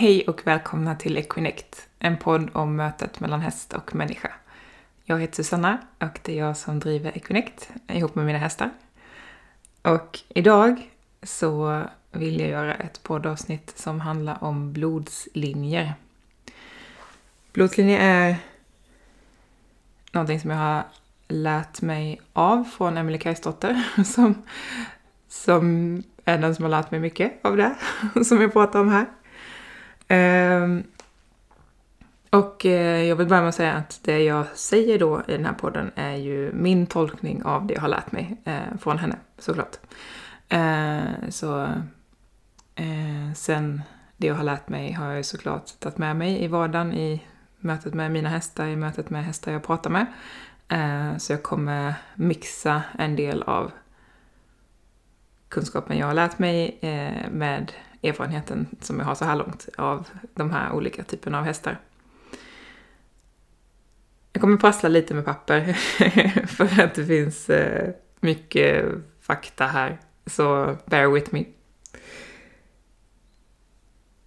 Hej och välkomna till Equinect, en podd om mötet mellan häst och människa. Jag heter Susanna och det är jag som driver Equinect ihop med mina hästar. Och idag så vill jag göra ett poddavsnitt som handlar om blodslinjer. Blodslinjer är någonting som jag har lärt mig av från Emelie Kajsdotter som, som är den som har lärt mig mycket av det som jag pratar om här. Um, och eh, jag vill börja med att säga att det jag säger då i den här podden är ju min tolkning av det jag har lärt mig eh, från henne, såklart. Ehm, eh, så sen det jag har lärt mig har jag ju såklart tagit med mig i vardagen, i mötet med mina hästar, i mötet med hästar jag pratar med. Ehm, så jag kommer mixa en del av kunskapen jag har lärt mig eh, med erfarenheten som jag har så här långt av de här olika typerna av hästar. Jag kommer prassla lite med papper för att det finns eh, mycket fakta här, så bear with me.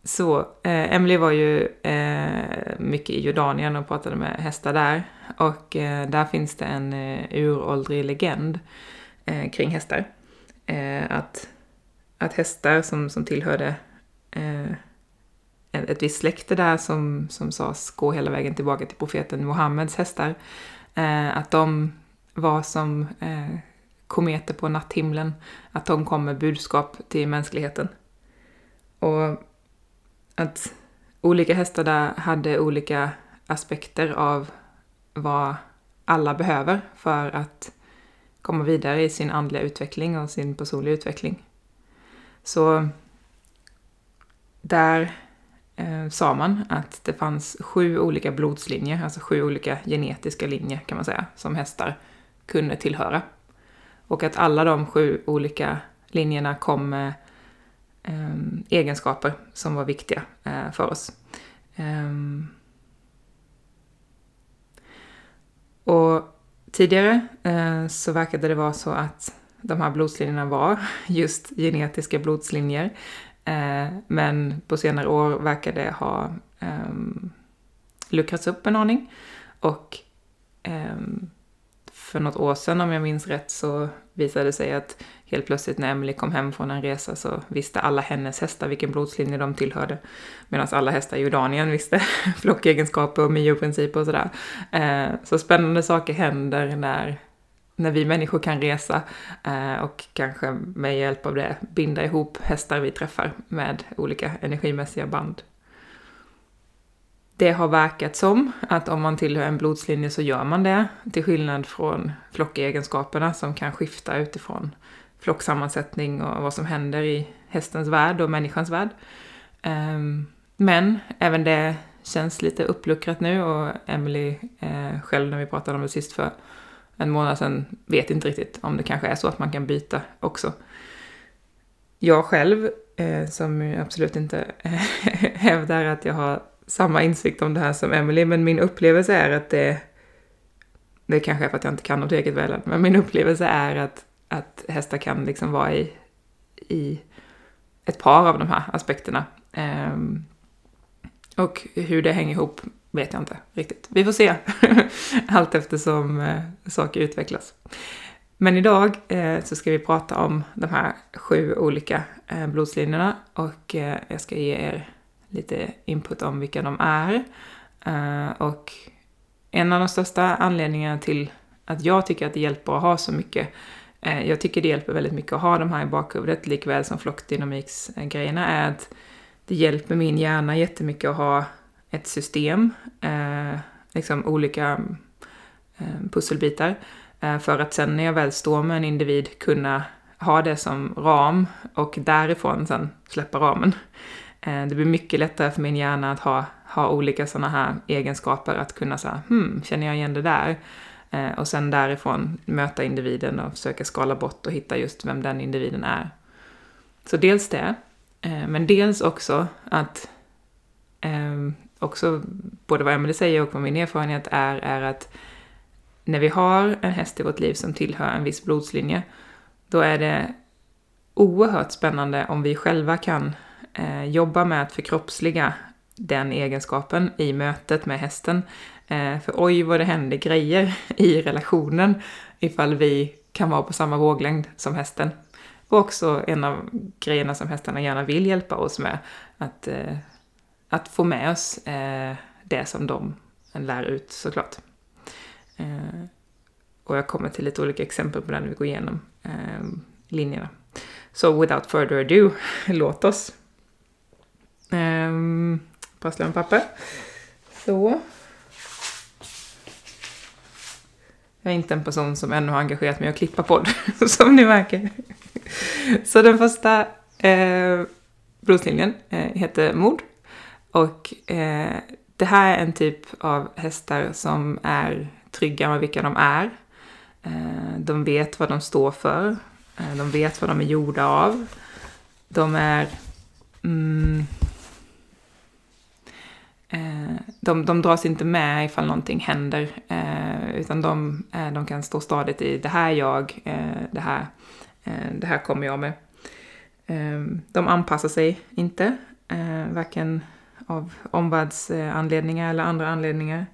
Så, eh, Emily var ju eh, mycket i Jordanien och pratade med hästar där. Och eh, där finns det en eh, uråldrig legend eh, kring hästar. Eh, att, att hästar som, som tillhörde eh, ett visst släkte där som, som sades gå hela vägen tillbaka till profeten Muhammeds hästar, eh, att de var som eh, kometer på natthimlen, att de kom med budskap till mänskligheten. Och att olika hästar där hade olika aspekter av vad alla behöver för att komma vidare i sin andliga utveckling och sin personliga utveckling. Så där eh, sa man att det fanns sju olika blodslinjer, alltså sju olika genetiska linjer kan man säga, som hästar kunde tillhöra. Och att alla de sju olika linjerna kom med eh, egenskaper som var viktiga eh, för oss. Ehm, och tidigare eh, så verkade det vara så att de här blodslinjerna var just genetiska blodslinjer. Eh, men på senare år verkar det ha ehm, luckrats upp en aning. Och ehm, för något år sedan, om jag minns rätt, så visade det sig att helt plötsligt när Emily kom hem från en resa så visste alla hennes hästar vilken blodslinje de tillhörde. Medan alla hästar i Jordanien visste flockegenskaper och mioprinciper och sådär. Eh, så spännande saker händer när när vi människor kan resa eh, och kanske med hjälp av det binda ihop hästar vi träffar med olika energimässiga band. Det har verkat som att om man tillhör en blodslinje så gör man det, till skillnad från flockegenskaperna som kan skifta utifrån flocksammansättning och vad som händer i hästens värld och människans värld. Ehm, men även det känns lite uppluckrat nu och Emily eh, själv när vi pratade om det sist för en månad sedan vet inte riktigt om det kanske är så att man kan byta också. Jag själv, eh, som absolut inte hävdar att jag har samma insikt om det här som Emily, men min upplevelse är att det, det kanske är för att jag inte kan något eget väl, men min upplevelse är att, att hästar kan liksom vara i, i ett par av de här aspekterna. Eh, och hur det hänger ihop vet jag inte riktigt. Vi får se allt eftersom eh, saker utvecklas. Men idag eh, så ska vi prata om de här sju olika eh, blodslinjerna och eh, jag ska ge er lite input om vilka de är. Eh, och en av de största anledningarna till att jag tycker att det hjälper att ha så mycket eh, jag tycker det hjälper väldigt mycket att ha de här i bakhuvudet, likväl som flockdynamiksgrejerna är att det hjälper min hjärna jättemycket att ha ett system, eh, liksom olika eh, pusselbitar, eh, för att sen när jag väl står med en individ kunna ha det som ram och därifrån sen släppa ramen. Eh, det blir mycket lättare för min hjärna att ha, ha olika sådana här egenskaper, att kunna säga hmm, känner jag igen det där? Eh, och sen därifrån möta individen och försöka skala bort och hitta just vem den individen är. Så dels det, eh, men dels också att ehm, också både vad Emelie säger och vad min erfarenhet är, är att när vi har en häst i vårt liv som tillhör en viss blodslinje, då är det oerhört spännande om vi själva kan eh, jobba med att förkroppsliga den egenskapen i mötet med hästen. Eh, för oj vad det händer grejer i relationen ifall vi kan vara på samma våglängd som hästen. Och också en av grejerna som hästarna gärna vill hjälpa oss med, att, eh, att få med oss eh, det som de lär ut såklart. Eh, och jag kommer till lite olika exempel på det när vi går igenom eh, linjerna. Så without further ado, låt oss. Ehm, um, Prassla med papper. Så. Jag är inte en person som ännu har engagerat mig att klippa podd, som ni märker. Så den första eh, blodslinjen eh, heter Mod. Och eh, det här är en typ av hästar som är trygga med vilka de är. Eh, de vet vad de står för. Eh, de vet vad de är gjorda av. De är... Mm, eh, de, de dras inte med ifall någonting händer, eh, utan de, eh, de kan stå stadigt i det här är jag, det här, det här kommer jag med. De anpassar sig inte, varken av omvärldsanledningar eller andra anledningar.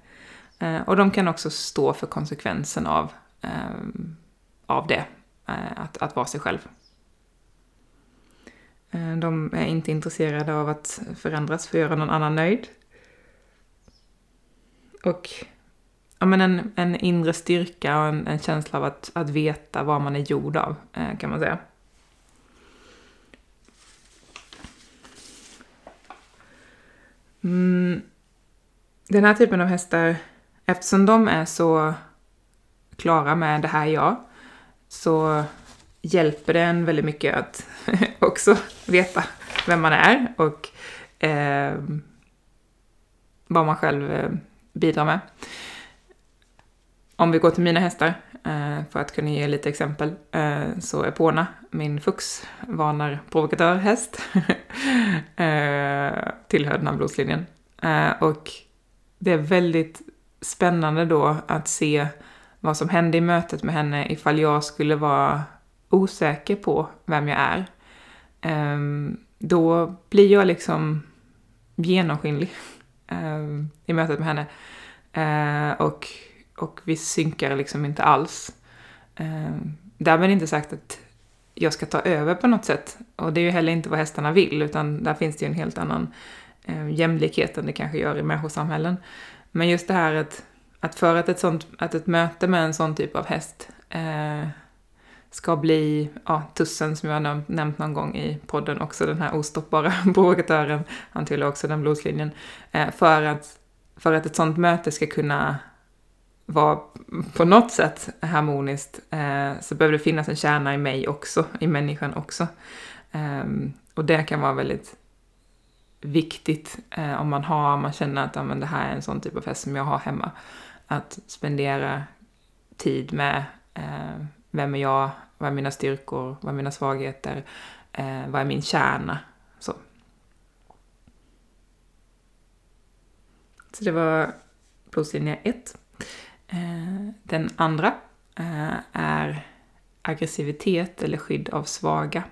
Eh, och de kan också stå för konsekvensen av eh, av det, eh, att, att vara sig själv. De är inte intresserade av att förändras för att göra någon annan nöjd. Och ja, men en, en inre styrka och en, en känsla av att, att veta vad man är gjord av, kan man säga. Mm. Den här typen av hästar, eftersom de är så klara med det här jag, så hjälper det en väldigt mycket att också veta vem man är och eh, vad man själv eh, bidrar med. Om vi går till mina hästar, Eh, för att kunna ge lite exempel, eh, så är Pona min fux, fuxvanar provokatör, häst, eh, tillhör den här blodslinjen. Och det är väldigt spännande då att se vad som hände i mötet med henne ifall jag skulle vara osäker på vem jag är. Ehm, då blir jag liksom genomskinlig ehm, i mötet med henne. Och, och vi synkar liksom inte alls. Eh, därmed inte sagt att jag ska ta över på något sätt. Och det är ju heller inte vad hästarna vill, utan där finns det ju en helt annan eh, jämlikhet än det kanske gör i människosamhällen. Men just det här att att för att ett, sånt, att ett möte med en sån typ av häst eh, ska bli ja, tussen som jag har nämnt någon gång i podden också, den här ostoppbara provokatören, han tillhör också den blodslinjen, eh, för, att, för att ett sånt möte ska kunna vara på något sätt harmoniskt eh, så behöver det finnas en kärna i mig också, i människan också. Eh, och det kan vara väldigt viktigt eh, om man har, om man känner att ja, men det här är en sån typ av fest som jag har hemma att spendera tid med eh, vem är jag, vad är mina styrkor, vad är mina svagheter, eh, vad är min kärna. Så. Så det var pluslinje ett. Eh, den andra eh, är aggressivitet eller skydd av svaga.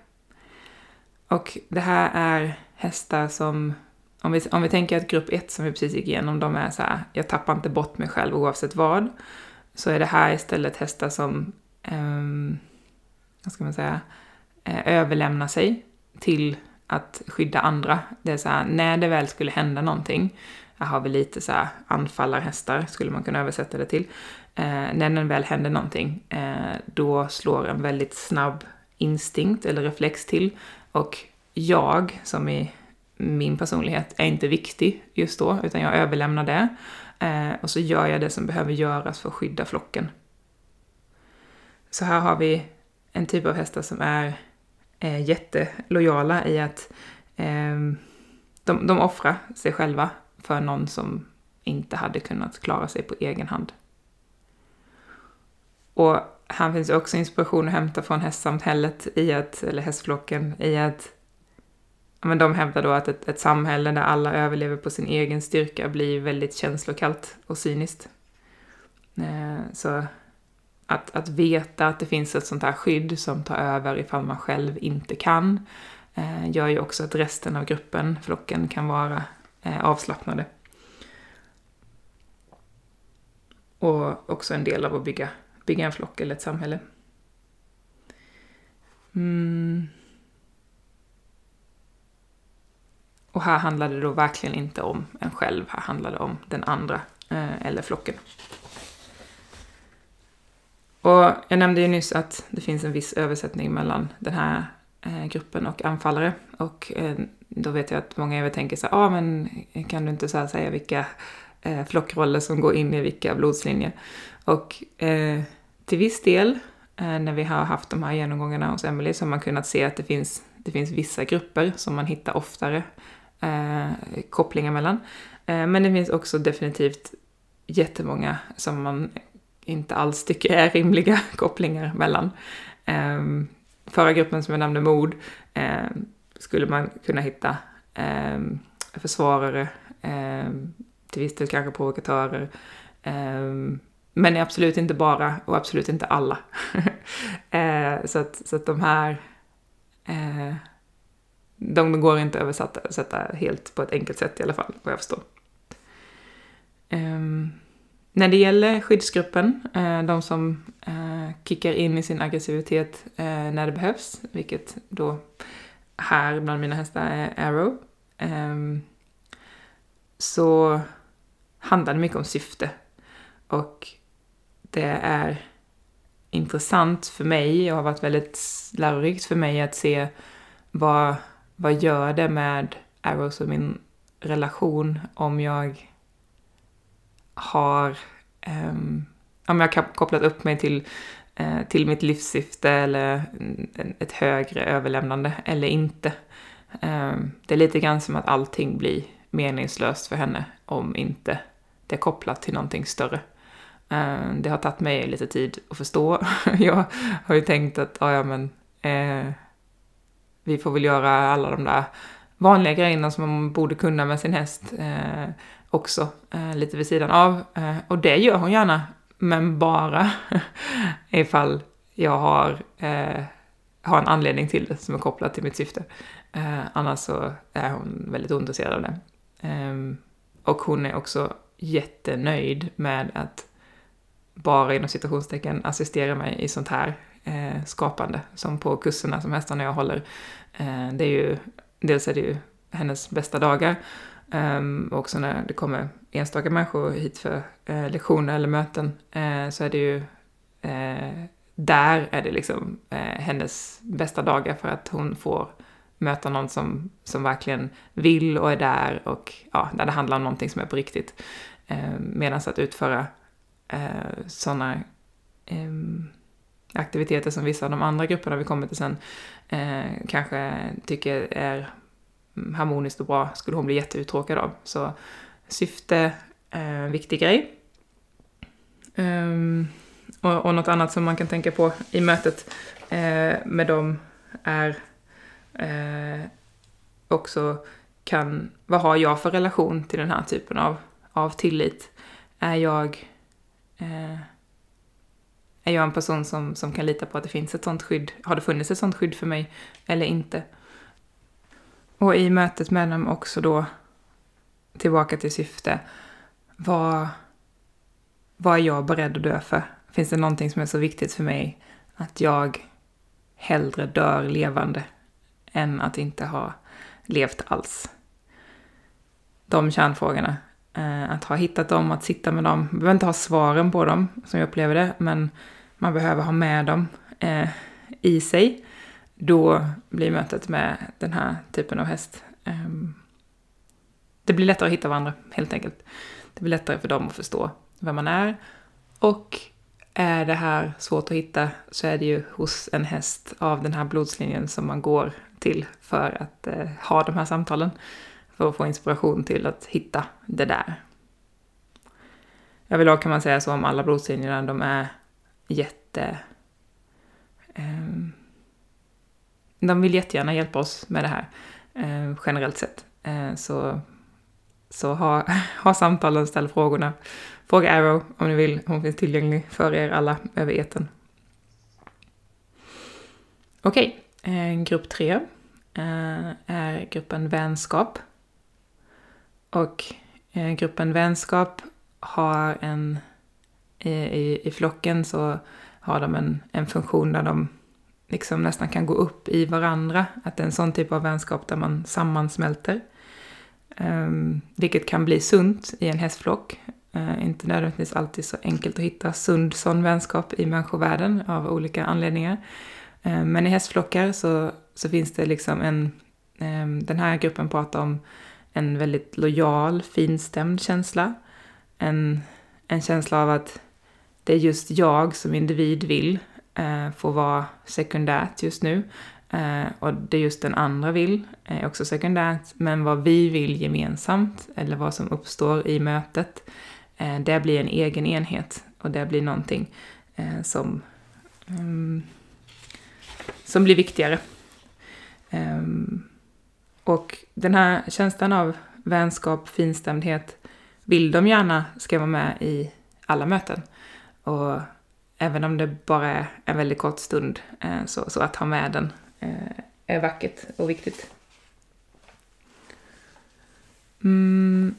Och det här är hästar som om vi, om vi tänker att grupp 1 som vi precis gick igenom, de är så här, jag tappar inte bort mig själv oavsett vad. Så är det här istället hästar som, um, vad ska man säga, eh, överlämnar sig till att skydda andra. Det är så här, när det väl skulle hända någonting, här har vi lite så här anfallarhästar, skulle man kunna översätta det till. Eh, när det väl händer någonting, eh, då slår en väldigt snabb instinkt eller reflex till. Och jag, som i min personlighet är inte viktig just då, utan jag överlämnar det. Eh, och så gör jag det som behöver göras för att skydda flocken. Så här har vi en typ av hästar som är eh, jättelojala i att eh, de, de offrar sig själva för någon som inte hade kunnat klara sig på egen hand. Och här finns också inspiration att hämta från hästsamhället i att, eller hästflocken, i att men de hävdar då att ett, ett samhälle där alla överlever på sin egen styrka blir väldigt känslokallt och cyniskt. Eh, så att, att veta att det finns ett sånt här skydd som tar över ifall man själv inte kan, eh, gör ju också att resten av gruppen, flocken, kan vara Eh, avslappnade. Och också en del av att bygga, bygga en flock eller ett samhälle. Mm. Och här handlar det då verkligen inte om en själv, här handlar det om den andra eh, eller flocken. Och jag nämnde ju nyss att det finns en viss översättning mellan den här Eh, gruppen och anfallare. Och eh, då vet jag att många över tänker så här, ah, men kan du inte så säga vilka eh, flockroller som går in i vilka blodslinjer? Och till viss del, när vi har haft de här genomgångarna hos Emily, så har man kunnat se att det finns, det finns vissa grupper som man hittar oftare kopplingar mellan. Men det finns också definitivt jättemånga som man inte alls tycker är rimliga kopplingar mellan. Ehm, förra gruppen som jag nämnde, mod, eh, skulle man kunna hitta eh, försvarare, eh, till viss del kanske provokatörer, eh, men absolut inte bara och absolut inte alla. Eh, så, att, så att de här eh, de går inte att översätta helt på ett enkelt sätt i alla fall, vad jag förstår. Um, när det gäller skyddsgruppen, de som kickar in i sin aggressivitet eh, när det behövs, vilket då här bland mina hästar är Arrow, ehm, så handlar det mycket om syfte. Och det är intressant för mig och har varit väldigt lärorikt för mig att se vad vad gör det med Arrows och min relation om jag har um, om jag har kopplat upp mig till, uh, Eh, till mitt livssyfte eller ett högre överlämnande eller inte. Eh, det är lite grann som att allting blir meningslöst för henne om inte det är kopplat till någonting större. Eh, det har tagit mig lite tid att förstå. jag har ju tänkt att, ja men, eh, vi får väl göra alla de där vanliga grejerna som man borde kunna med sin häst eh, också, eh, lite vid sidan av. Eh, och det gör hon gärna, men bara ifall jag har, eh, har en anledning till det som är kopplad till mitt syfte. Eh, annars så är hon väldigt ointresserad av det. Eh, och hon är också jättenöjd med att bara inom citationstecken assistera mig i sånt här eh, skapande, som på kurserna som hästarna jag håller. Eh, det är ju, dels är det ju hennes bästa dagar, Um, och också när det kommer enstaka människor hit för uh, lektioner eller möten, uh, så är det ju uh, där är det liksom hennes bästa dagar för att hon får möta någon som, som verkligen vill och är där och ja, när det handlar om någonting som är på riktigt. Ehm, Medan att utföra sådana um, ehm, aktiviteter som vissa av de andra grupperna vi kommer till sen kanske tycker är harmoniskt och bra skulle hon bli jätteuttråkad av. Så syfte, eh, viktig grej. Um, och, och något annat som man kan tänka på i mötet eh, med dem är eh, också kan, vad har jag för relation till den här typen av, av tillit? Är jag eh, är jag en person som, som kan lita på att det finns ett sånt skydd? Har det funnits ett sånt skydd för mig eller inte? Och i mötet med dem också då tillbaka till syfte. Vad, vad är jag beredd att dö för? Finns det någonting som är så viktigt för mig att jag hellre dör levande än att inte ha levt alls? De kärnfrågorna. Eh, att ha hittat dem, att sitta med dem. Man behöver inte ha svaren på dem, som jag upplever det, men man behöver ha med dem eh, i sig, då blir mötet med den här typen av häst ehm, det blir lättare att hitta varandra, helt enkelt. Det blir lättare för dem att förstå vem man är. Och är det här svårt att hitta så är det ju hos en häst av den här blodslinjen som man går till för att eh, ha de här samtalen. För att få inspiration till att hitta det där. Överlag kan man säga så om alla blodslinjerna, de är jätte... Eh, de vill jättegärna hjälpa oss med det här, eh, generellt sett. Eh, så så ha, ha samtalen, ställ frågorna. Fråga Arrow om ni vill, hon finns tillgänglig för er alla över eten. Okej, okay. Eh, grupp tre. Eh, är gruppen Vänskap. Och eh, gruppen Vänskap har en... I, i, I flocken så har de en, en funktion där de liksom nästan kan gå upp i varandra. Att det är en sån typ av vänskap där man sammansmälter. Um, vilket kan bli sunt i en hästflock. Uh, inte nödvändigtvis alltid så enkelt att hitta sund sån vänskap i människovärlden av olika anledningar. Uh, men i hästflockar så, så finns det liksom en... Um, den här gruppen pratar om en väldigt lojal, finstämd känsla. En, en känsla av att det är just jag som individ vill eh, får vara sekundärt just nu. Eh, och det just den andra vill är också sekundärt, men vad vi vill gemensamt, eller vad som uppstår i mötet, eh, det blir en egen enhet och det blir någonting eh, som, mm, som blir viktigare. Ehm, och den här känslan av vänskap, finstämdhet vill de gärna ska vara med i alla möten. Och även om det bara är en väldigt kort stund, eh, så, så att ha med den eh, är vackert och viktigt. Mm.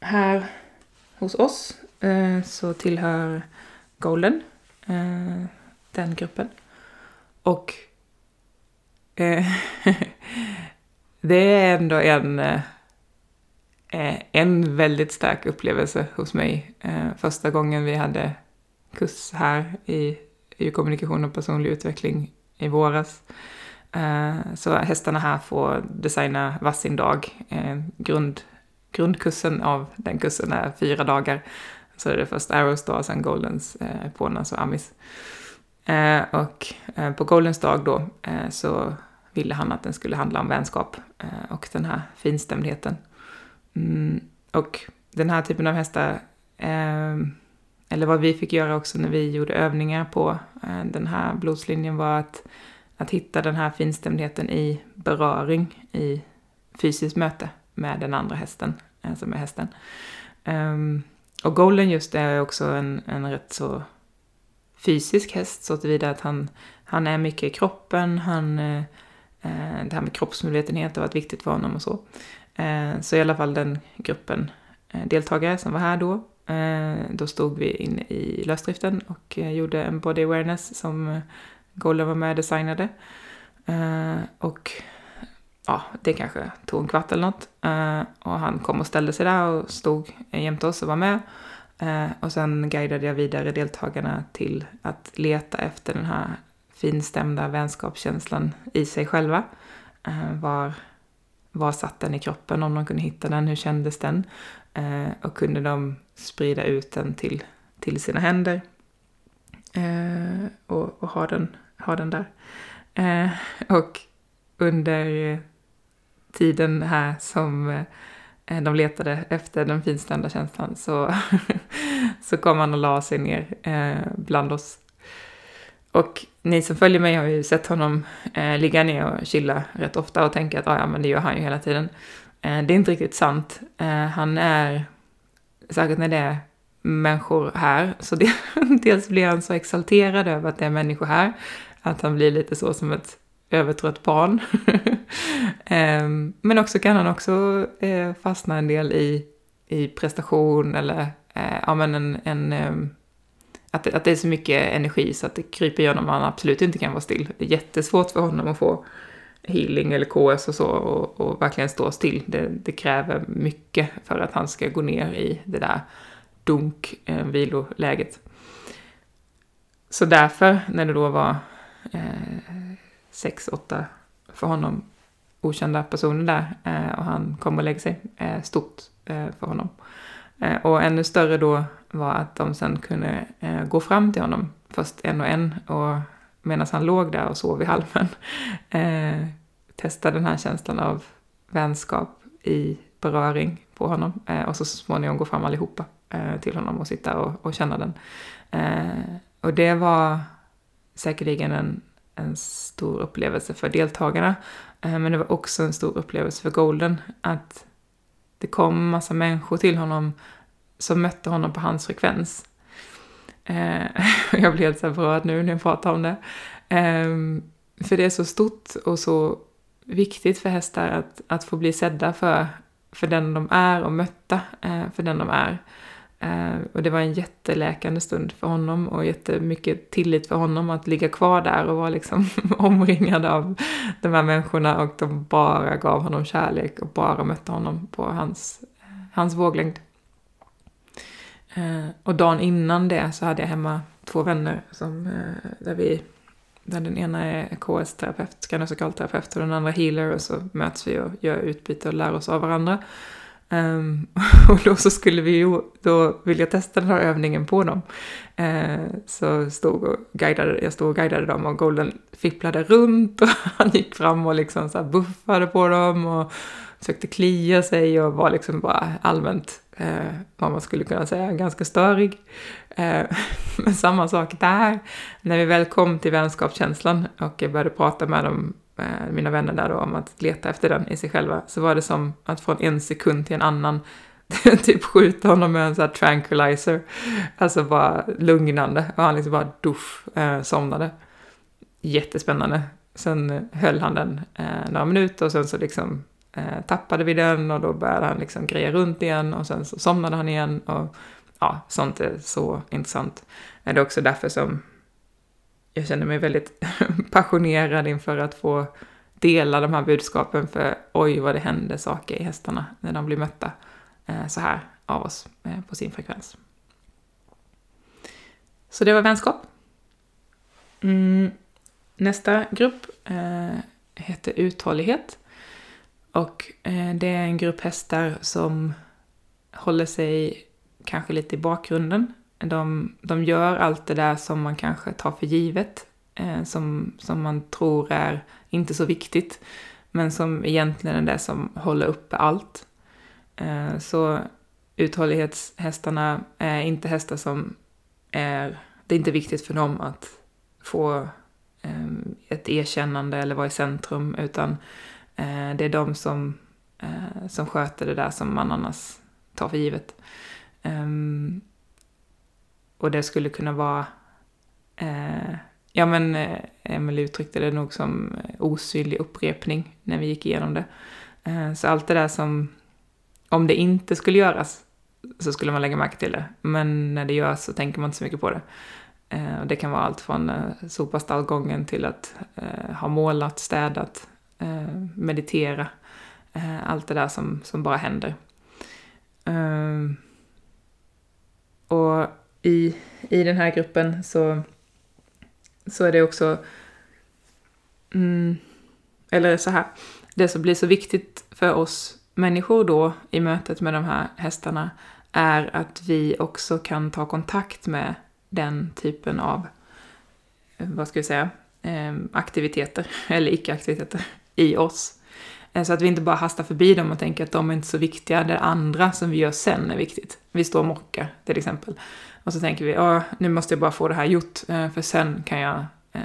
Här hos oss eh, så tillhör Golden eh, den gruppen. Och eh, det är ändå en, eh, en väldigt stark upplevelse hos mig. Första gången vi hade kurs här i, i kommunikation och personlig utveckling i våras. Eh, så hästarna här får designa varsin dag. Eh, grund, grundkursen av den kursen är fyra dagar. Så är det först Arrows dag, sen Goldens, eh, och Amis. Eh, och eh, på Goldens dag då eh, så ville han att den skulle handla om vänskap och den här finstämdheten. Mm, och den här typen av hästar eller vad vi fick göra också när vi gjorde övningar på eh, den här blodslinjen var att, att hitta den här finstämdheten i beröring, i fysiskt möte med den andra hästen, eh, som är hästen. Um, och Golden just är också en, en rätt så fysisk häst så tillvida att han, han är mycket i kroppen, han, eh, eh, det här med kroppsmedvetenhet har varit viktigt för honom och så. Eh, så i alla fall den gruppen eh, deltagare som var här då Eh, då stod vi inne i lösdriften och eh, gjorde en body awareness som eh, Golden var med och designade. Och ja, det kanske tog en kvart eller något. Och han kom och ställde sig där och stod jämte oss och var med. Och sen guidade jag vidare deltagarna till att leta efter den här finstämda vänskapskänslan i sig själva. Var, var satt den i kroppen, om de kunde hitta den, hur kändes den? Eh, och kunde de sprida ut den till, till sina händer eh, och, och ha, den, ha den där. Eh, och under tiden här som eh, de letade efter den finstämda känslan så, så kom han och la sig ner eh, bland oss. Och ni som följer mig har ju sett honom eh, ligga ner och chilla rätt ofta och tänka att ah, ja, men det gör han ju hela tiden. Eh, det är inte riktigt sant. Eh, han är, särskilt när det är människor här, så det, dels blir han så exalterad över att det är människor här, att han blir lite så som ett övertrött barn. Ehm, men också kan han också eh, fastna en del i, i prestation eller ja, men en, en ehm, att, att det är så mycket energi så att det kryper igenom och han absolut inte kan vara still. Det är jättesvårt för honom att få healing eller KS och så och, och verkligen stå still. Det, det, kräver mycket för att han ska gå ner i det där dunk, eh, viloläget. Så därför, när det då var eh, sex, åtta för honom okända personer där eh, och han kom och lägger sig, eh, stort eh, för honom. Eh, och ännu större då var att de sen kunde eh, gå fram till honom, först en och en, och medan han låg där och sov i halmen, eh, testa den här känslan av vänskap i beröring på honom eh, och så småningom gå fram allihopa eh, till honom och sitta och, och känna den. Eh, och det var säkerligen en, en stor upplevelse för deltagarna, men det var också en stor upplevelse för Golden att det kom massa människor till honom som mötte honom på hans frekvens. Jag blir helt så berörd nu när jag pratar om det. Ehm, för det är så stort och så viktigt för hästar att, att få bli sedda för, för den de är och mötta eh, för den de är. Eh, och det var en jätteläkande stund för honom och jättemycket tillit för honom att ligga kvar där och vara liksom omringad av de här människorna och de bara gav honom kärlek och bara mötte honom på hans, eh, hans våglängd. Eh, och dagen innan det så hade jag hemma två vänner som, eh, där vi där den ena är KS-terapeut, skanösakralterapeut och den andra healer och så möts vi och gör utbyte och lär oss av varandra. Um, och då så skulle vi ju, då vill jag testa den här övningen på dem. Uh, så stod och guidade, jag stod och guidade dem och Golden fipplade runt och han gick fram och liksom så buffade på dem och försökte klia sig och var liksom bara allmänt, uh, vad man skulle kunna säga, ganska störig. Eh, men samma sak där, när vi väl kom till vänskapskänslan och jag började prata med dem Eh, mina vänner där då om att leta efter den i sig själva, så var det som att från en sekund till en annan typ skjuta honom med en sån här tranquilizer. Alltså bara lugnande. Och han liksom bara duff, eh, somnade. Jättespännande. Sen höll han den eh, några minuter och sen så liksom eh, tappade vi den och då började han liksom greja runt igen och sen så somnade han igen. Och ja, sånt är så intressant. Det är också därför som jag känner mig väldigt passionerad inför att få dela de här budskapen för oj vad det händer saker i hästarna när de blir mötta eh, så här av oss eh, på sin frekvens. Så det var vänskap. Mm. Nästa grupp eh, heter uthållighet. Och eh, det är en grupp hästar som håller sig kanske lite i bakgrunden de, de gör allt det där som man kanske tar för givet, eh, som, som man tror är inte så viktigt, men som egentligen är det som håller uppe allt. Eh, så uthållighetshästarna är inte hästar som är, det är inte viktigt för dem att få eh, ett erkännande eller vara i centrum, utan eh, det är de som, eh, som sköter det där som man annars tar för givet. Um, och det skulle kunna vara, eh, ja men eh, Emelie uttryckte det nog som eh, osynlig upprepning när vi gick igenom det. Eh, så allt det där som, om det inte skulle göras så skulle man lägga märke till det. Men när det görs så tänker man inte så mycket på det. Eh, och det kan vara allt från eh, sopa stallgången till att eh, ha målat, städat, eh, meditera. Allt det där som, som bara händer. Ehm, och i, i den här gruppen så, så är det också... Mm, eller så här, det som blir så viktigt för oss människor då i mötet med de här hästarna är att vi också kan ta kontakt med den typen av, eh, vad ska vi säga, eh, aktiviteter, eller icke-aktiviteter, i oss. Eh, så att vi inte bara hastar förbi dem och tänker att de är inte så viktiga, det andra som vi gör sen är viktigt. Vi står och mockar till exempel. Och så tänker vi, ja, nu måste jag bara få det här gjort, eh, för sen kan jag eh,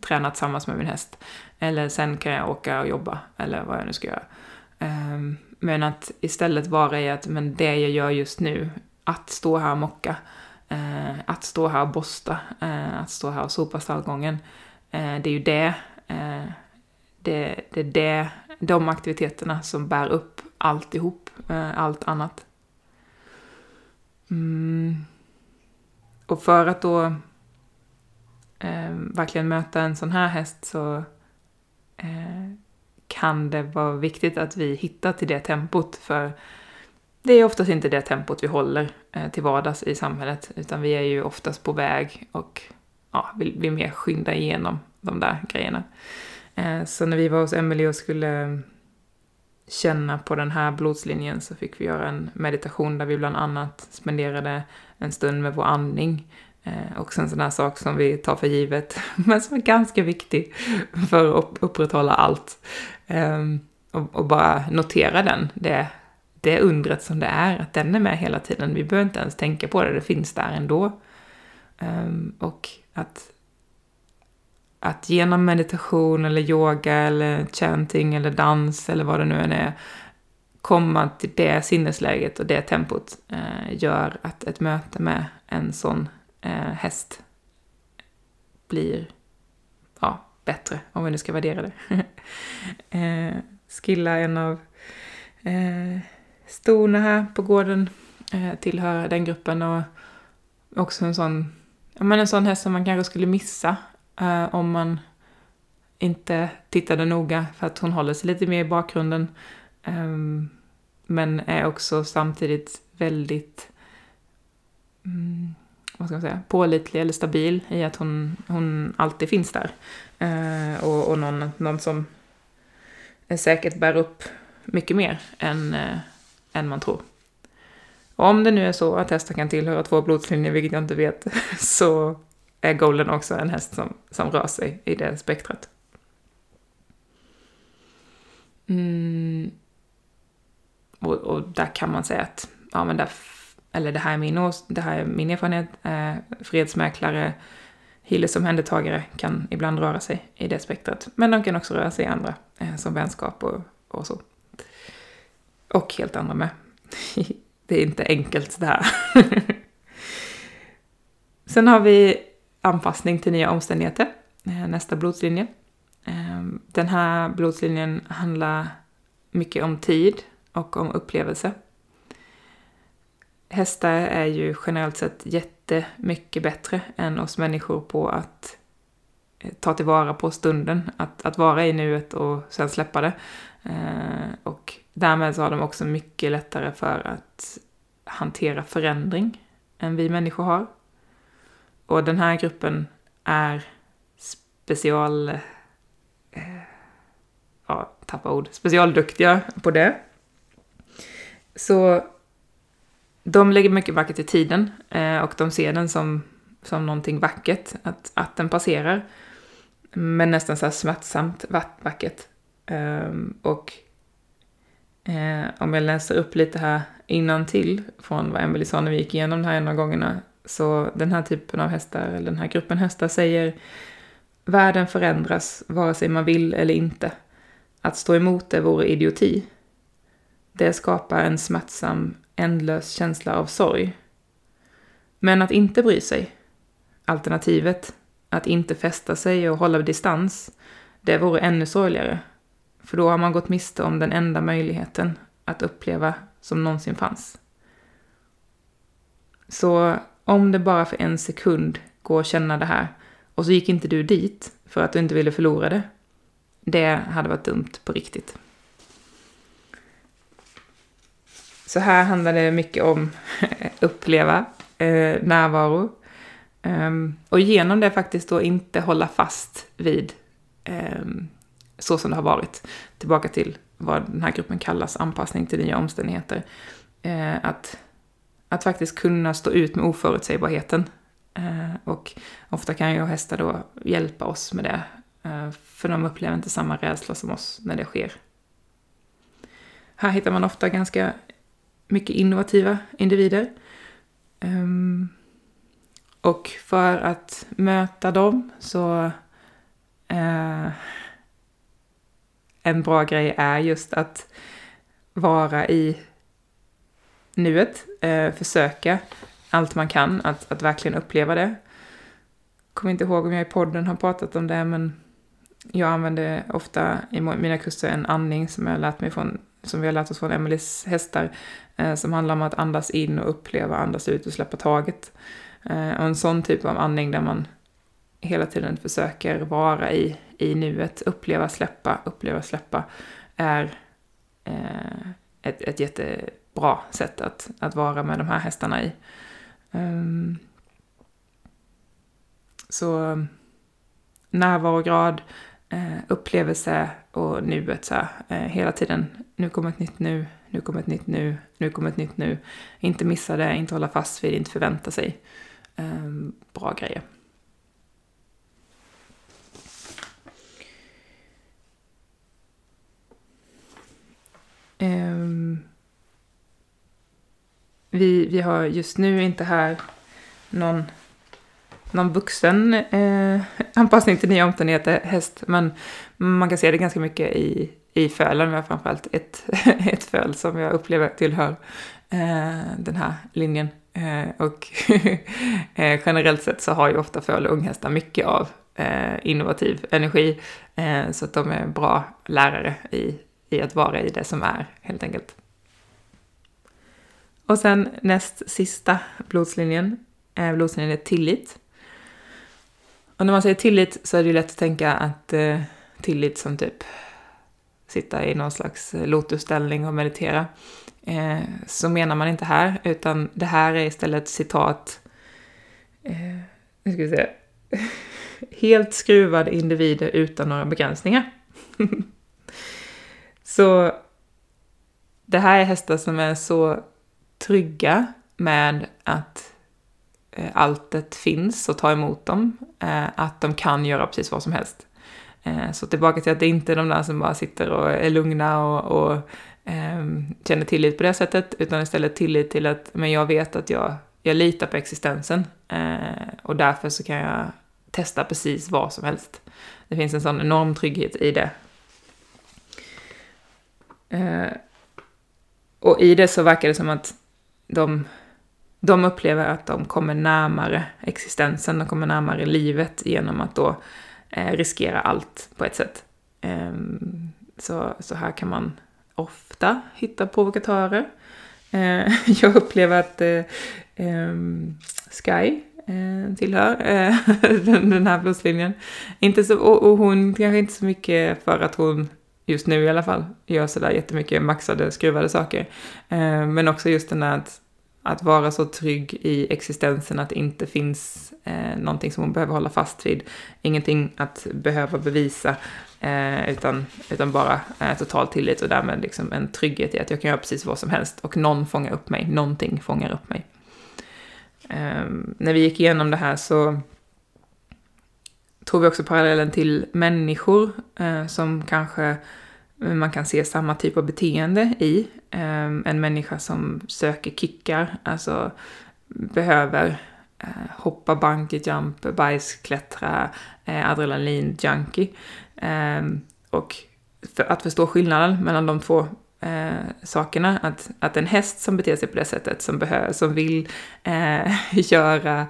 träna tillsammans med min häst. Eller sen kan jag åka och jobba, eller vad jag nu ska göra. Eh, men att istället vara i att, men det jag gör just nu, att stå här och mocka, eh, att stå här och borsta, eh, att stå här och sopa stallgången, eh, det är ju det, eh, det, det är det, de aktiviteterna som bär upp alltihop, eh, allt annat. Mm. Och för att då eh, verkligen möta en sån här häst så eh, kan det vara viktigt att vi hittar till det tempot. För det är oftast inte det tempot vi håller eh, till vardags i samhället, utan vi är ju oftast på väg och ja, vill, vill mer skynda igenom de där grejerna. Eh, så när vi var hos Emelie och skulle känna på den här blodslinjen så fick vi göra en meditation där vi bland annat spenderade en stund med vår andning. Eh, Också en sån här sak som vi tar för givet, men som är ganska viktig för att upprätthålla allt. Ehm, och, bara notera den, det, det undret som det är, att den är med hela tiden. Vi behöver inte ens tänka på det, det finns där ändå. Ehm, och att, att genom meditation eller yoga eller chanting eller dans eller vad det nu än är komma till det sinnesläget och det tempot eh, gör att ett möte med en sån eh, häst blir ja, bättre, om vi nu ska värdera det. eh, Skilla, en av eh, storna här på gården, eh, tillhör den gruppen och också en sån, ja, men en sån häst som man kanske skulle missa eh, om man inte tittade noga för att hon håller sig lite mer i bakgrunden. Um, men är också samtidigt väldigt mm, vad ska man säga, pålitlig eller stabil i att hon, hon alltid finns där. Uh, och, och någon, någon som säkert bär upp mycket mer än, uh, än man tror. Och om det nu är så att hästar kan tillhöra två blodslinjer, vilket jag inte vet, så är Golden också en häst som, som rör sig i det spektrat. Mm. Och, och, där kan man säga att, ja men där, eller det här är min, det här är min erfarenhet, eh, fredsmäklare, Hilles omhändertagare kan ibland röra sig i det spektrat. Men de kan också röra sig i andra, eh, som vänskap och, och så. Och helt andra med. det är inte enkelt det här. Sen har vi anpassning till nya omständigheter, eh, nästa blodslinje. Eh, den här blodslinjen handlar mycket om tid och om upplevelse. Hästar är ju generellt sett jättemycket bättre än oss människor på att eh, ta tillvara på stunden, att, att vara i nuet och sen släppa det. Och därmed så har de också mycket lättare för att hantera förändring än vi människor har. Och den här gruppen är special eh, ja, tappa ord, specialduktiga på det. Så de lägger mycket vackert i tiden eh, och de ser den som, som någonting vackert, att, att den passerar. Men nästan så här smärtsamt vackert. Eh, och eh, om jag läser upp lite här innan till från vad Emelie sa när vi gick igenom det här en av gångerna, så den här typen av hästar, eller den här gruppen hästar säger Världen förändras vare sig man vill eller inte. Att stå emot det vore idioti. Det skapar en smärtsam, ändlös känsla av sorg. Men att inte bry sig, alternativet, att inte fästa sig och hålla distans, det vore ännu sorgligare. För då har man gått miste om den enda möjligheten att uppleva som någonsin fanns. Så om det bara för en sekund går att känna det här och så gick inte du dit för att du inte ville förlora det. Det hade varit dumt på riktigt. Så här handlar det mycket om uppleva eh, närvaro. Um, och genom det faktiskt då inte hålla fast vid um, så som det har varit. Tillbaka till vad den här gruppen kallas anpassning till nya omständigheter. Uh, att, att faktiskt kunna stå ut med oförutsägbarheten eh, och ofta kan ju hästar då hjälpa oss med det, eh, för de upplever inte samma rädsla som oss när det sker. Här hittar man ofta ganska mycket innovativa individer. Eh, och för att möta dem så en bra grej är just att vara i nuet, eh, försöka allt man kan, att, att verkligen uppleva det. Kommer inte ihåg om jag i podden har pratat om det, men jag använder ofta i mina kurser en andning som jag lärt mig från, som vi har lärt oss från Emelies hästar, eh, som handlar om att andas in och uppleva, andas ut och släppa taget. Eh, och en sån typ av andning där man hela tiden försöker vara i, i nuet, uppleva, släppa, uppleva, släppa, är eh, ett, ett bra sätt att, att vara med de här hästarna i. Um, så närvarograd, eh, upplevelse och nuet så här, eh, hela tiden. Nu kommer ett nytt nu, nu kommer ett nytt nu, nu kommer ett nytt nu. Inte missa det, inte hålla fast vid, inte förvänta sig. Eh, bra grejer. Um, vi, vi har just nu inte här någon, någon vuxen eh, anpassning till nya omständigheter, häst, men man kan se det ganska mycket i, i fölen. Vi har framförallt ett, ett föl som jag upplever tillhör eh, den här linjen. Eh, och eh, generellt sett så har ju ofta föl och unghästar mycket av eh, innovativ energi. Eh, så att de är bra lärare i, i att vara i det som är, helt enkelt. Och sen näst sista blodslinjen, är blodslinjen är tillit. Och när man säger tillit så är det ju lätt att tänka att eh, tillit som typ sitta i någon slags lotusställning och meditera. Eh, så menar man inte här, utan det här är istället citat, eh, nu ska vi se, helt skruvade individer utan några begränsningar. så det här är hästar som är så trygga med att eh, alltet finns och ta emot dem, eh, att de kan göra precis vad som helst. Eh, så tillbaka till att det inte är de där som bara sitter och är lugna och, och ehm, känner tillit på det sättet, utan istället tillit till att men jag vet att jag, jag litar på existensen eh, och därför så kan jag testa precis vad som helst. Det finns en sån enorm trygghet i det. Eh, och i det så verkar det som att de, de upplever att de kommer närmare existensen, de kommer närmare livet genom att då eh, riskera allt på ett sätt. Eh, så, så här kan man ofta hitta provokatörer. Eh, jag upplever att eh, ehm, Sky eh, tillhör eh, den här blodslinjen. Inte så, och, och hon kanske inte så mycket för att hon just nu i alla fall, gör sådär jättemycket maxade, skruvade saker. Eh, men också just den där att, att vara så trygg i existensen att det inte finns eh, någonting som hon behöver hålla fast vid. Ingenting att behöva bevisa, eh, utan, utan bara eh, total tillit och därmed liksom en trygghet i att jag kan göra precis vad som helst och någon fångar upp mig, någonting fångar upp mig. Eh, när vi gick igenom det här så tror vi också parallellen till människor eh, som kanske eh, man kan se samma typ av beteende i. Eh, en människa som söker kickar, alltså behöver eh, hoppa bungee jump, bajsklättra, eh, adrenalin junkie. Eh, och för att förstå skillnaden mellan de två eh, sakerna, att, att en häst som beter sig på det sättet, som, behöver, som vill eh, göra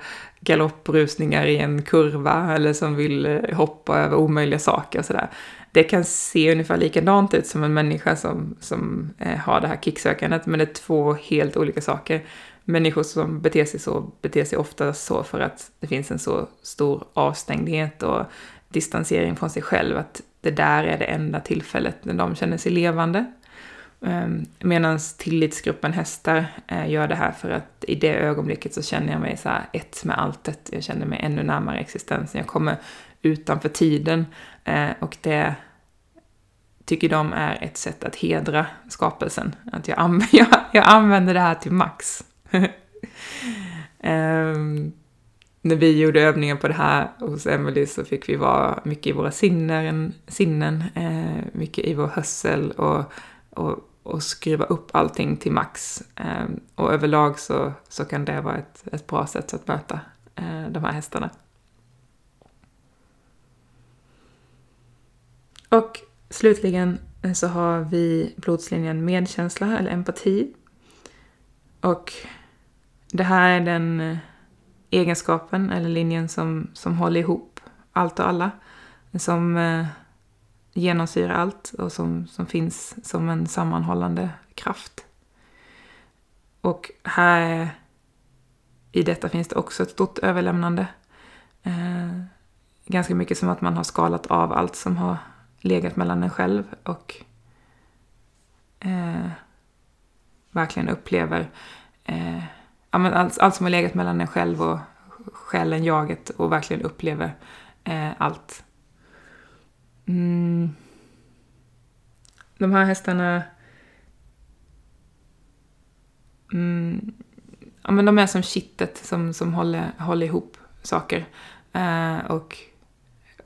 galopprusningar i en kurva eller som vill eh, hoppa över omöjliga saker och sådär. Det kan se ungefär likadant ut som en människa som, som eh, har det här kicksökandet, men det är två helt olika saker. Människor som beter sig så beter sig ofta så för att det finns en så stor avstängdhet och distansering från sig själv, att det där är det enda tillfället när de känner sig levande. Ehm, Medan tillitsgruppen hästar eh, gör det här för att i det ögonblicket så känner jag mig så här ett med alltet. Jag känner mig ännu närmare existensen. Jag kommer utanför tiden eh, och det tycker de är ett sätt att hedra skapelsen. Att jag, anv jag, jag använder det här till max. um, när vi gjorde övningar på det här hos Emily så fick vi vara mycket i våra sinnen, sinnen eh, mycket i vår hörsel och och, och skruva upp allting till max. Eh, och överlag så, så kan det vara ett, ett bra sätt att möta eh, de här hästarna. Och slutligen eh, så har vi blodslinjen medkänsla eller empati. Och det här är den eh, egenskapen eller linjen som, som håller ihop allt och alla. Som eh, genomsyrar allt och som, som finns som en sammanhållande kraft. Och här i detta finns det också ett stort överlämnande. Eh, ganska mycket som att man har skalat av allt som har legat mellan en själv och eh, verkligen upplever eh, ja, men allt, allt som har legat mellan en själv och själen, jaget och verkligen upplever eh, allt Mm. De här hästarna... Mm, ja, men de är som kittet som, som håller, håller ihop saker. Eh, och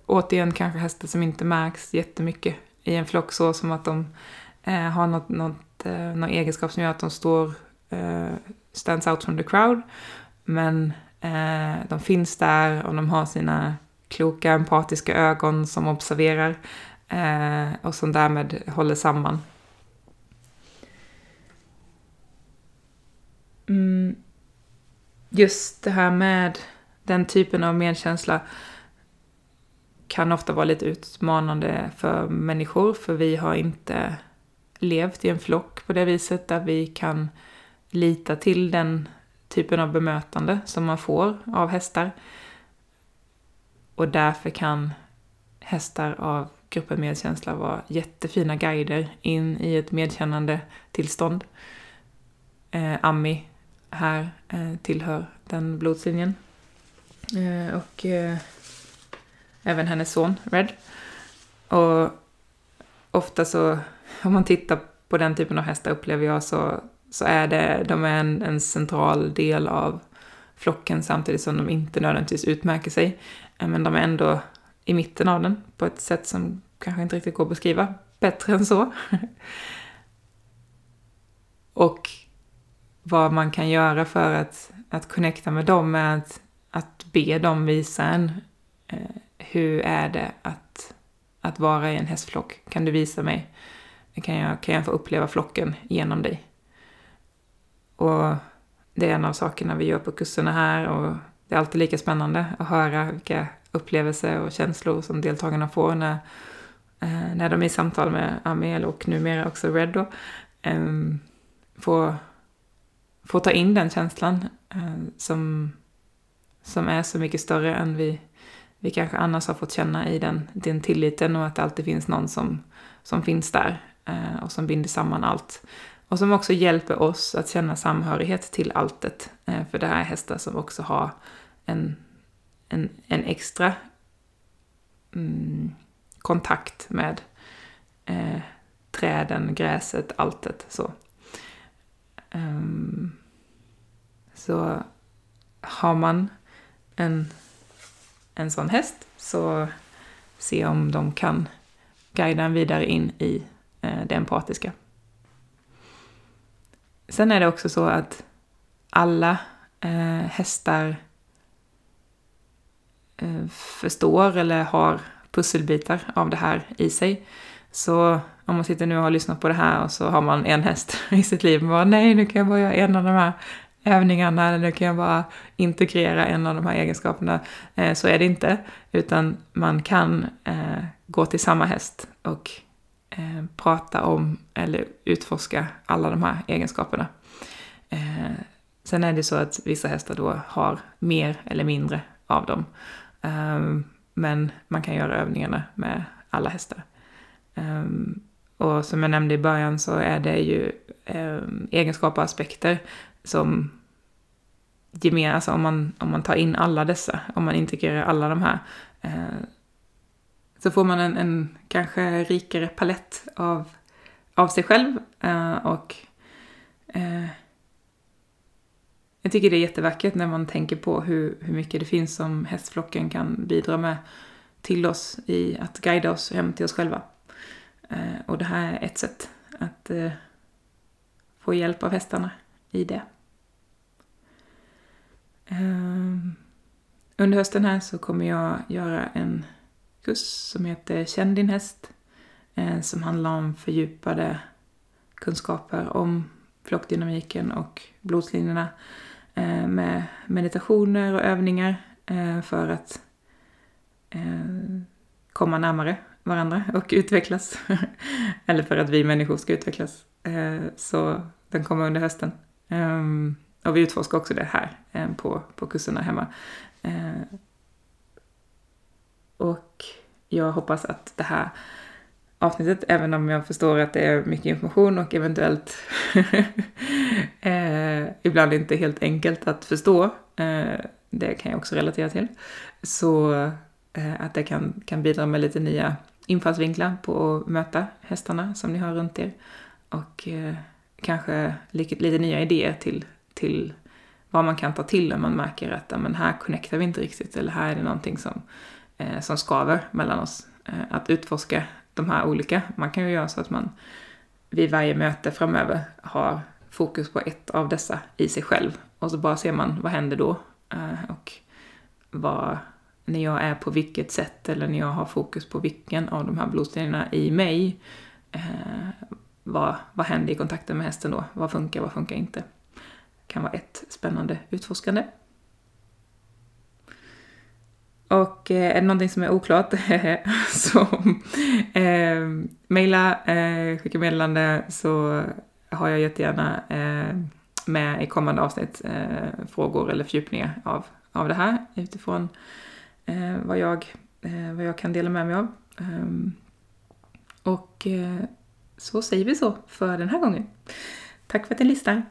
återigen kanske hästar som inte märks jättemycket i en flock så som att de eh, har något, något, eh, någon egenskap som gör att de står eh, stands out from the crowd. Men eh, de finns där och de har sina kloka, empatiska ögon som observerar eh, och som därmed håller samman. Mm. Just det här med den typen av medkänsla kan ofta vara lite utmanande för människor för vi har inte levt i en flock på det viset där vi kan lita till den typen av bemötande som man får av hästar. Och därför kan hästar av gruppen medkänsla vara jättefina guider in i ett medkännande tillstånd. Eh, Ami här eh, tillhör den blodslinjen. Eh, och eh, även hennes son Red. Och ofta så, om man tittar på den typen av hästar upplever jag så, så är det, de är en, en central del av flocken samtidigt som de inte nödvändigtvis utmärker sig. Eh, men de är ändå i mitten av den på ett sätt som kanske inte riktigt går att beskriva bättre än så. och vad man kan göra för att, att connecta med dem är att, att be dem visa en eh, hur är det att, att vara i en hästflock? Kan du visa mig? Kan jag, kan jag få uppleva flocken genom dig? Och det är en av sakerna vi gör på kurserna här och det är alltid lika spännande att höra vilka upplevelser och känslor som deltagarna får när, eh, när de är i samtal med Amel och numera också Red då. Ehm, får, får ta in den känslan eh, som, som är så mycket större än vi, vi kanske annars har fått känna i den, den tilliten och att det alltid finns någon som, som finns där eh, och som binder samman allt. Och som också hjälper oss att känna samhörighet till alltet. Eh, för det här är hästar som också har en, en, en extra mm, kontakt med eh, träden, gräset, alltet. Så. Um, så har man en, en sån häst så se om de kan guida en vidare in i eh, det empatiska. Sen är det också så att alla eh, hästar eh, förstår eller har pusselbitar av det här i sig. Så om man sitter nu och har lyssnat på det här och så har man en häst i sitt liv och bara nej, nu kan jag bara göra en av de här övningarna eller nu kan jag bara integrera en av de här egenskaperna. Eh, så är det inte, utan man kan eh, gå till samma häst och eh, prata om eller utforska alla de här egenskaperna. Eh, sen är det så att vissa hästar då har mer eller mindre av dem. Eh, men man kan göra övningarna med alla hästar. Eh, och som jag nämnde i början så är det ju eh, egenskaper och aspekter som gemen, alltså om man, om man tar in alla dessa, om man integrerar alla de här, så får man en, en kanske rikare palett av, av sig själv eh, och eh, jag tycker det är jättevackert när man tänker på hur, hur mycket det finns som hästflocken kan bidra med till oss i att guida oss hem till oss själva. Eh, och det här är ett sätt att eh, få hjälp av hästarna i det. Eh, under hösten här så kommer jag göra en kurs som heter Känn din häst. Eh, som handlar om fördjupade kunskaper om flockdynamiken och blodslinjerna eh, med meditationer och övningar eh, för att komma närmare varandra och utvecklas. Eller för att vi människor ska utvecklas. Så den kommer under hösten. Ehm, och vi utforskar också det här på, på kurserna hemma. Och jag hoppas att det här avsnittet, även om jag förstår att det är mycket information och eventuellt eh, ibland inte helt enkelt att förstå. Eh, det kan jag också relatera till. Så eh, att det kan, kan bidra med lite nya infallsvinklar på att möta hästarna som ni har runt er. Och eh, kanske lite, lite nya idéer till, till vad man kan ta till om man märker att men här connectar vi inte riktigt eller här är det någonting som, eh, som skaver mellan oss. Eh, att utforska de här olika. Man kan ju göra så att man vid varje möte framöver har fokus på ett av dessa i sig själv. Och så bara ser man vad händer då. Eh, och vad, när jag är på vilket sätt eller när jag har fokus på vilken av de här blodstenarna i mig. Eh, vad, vad händer i kontakten med hästen då? Vad funkar, vad funkar inte? Det kan vara ett spännande utforskande. Och eh, är det någonting som är oklart så eh, mejla, eh, skicka meddelande så har jag jättegärna eh, med i kommande avsnitt eh, frågor eller fördjupningar av, av det här utifrån eh, vad, jag, eh, vad jag kan dela med mig av. Ehm, och eh, så säger vi så för den här gången. Tack för att ni lyssnar!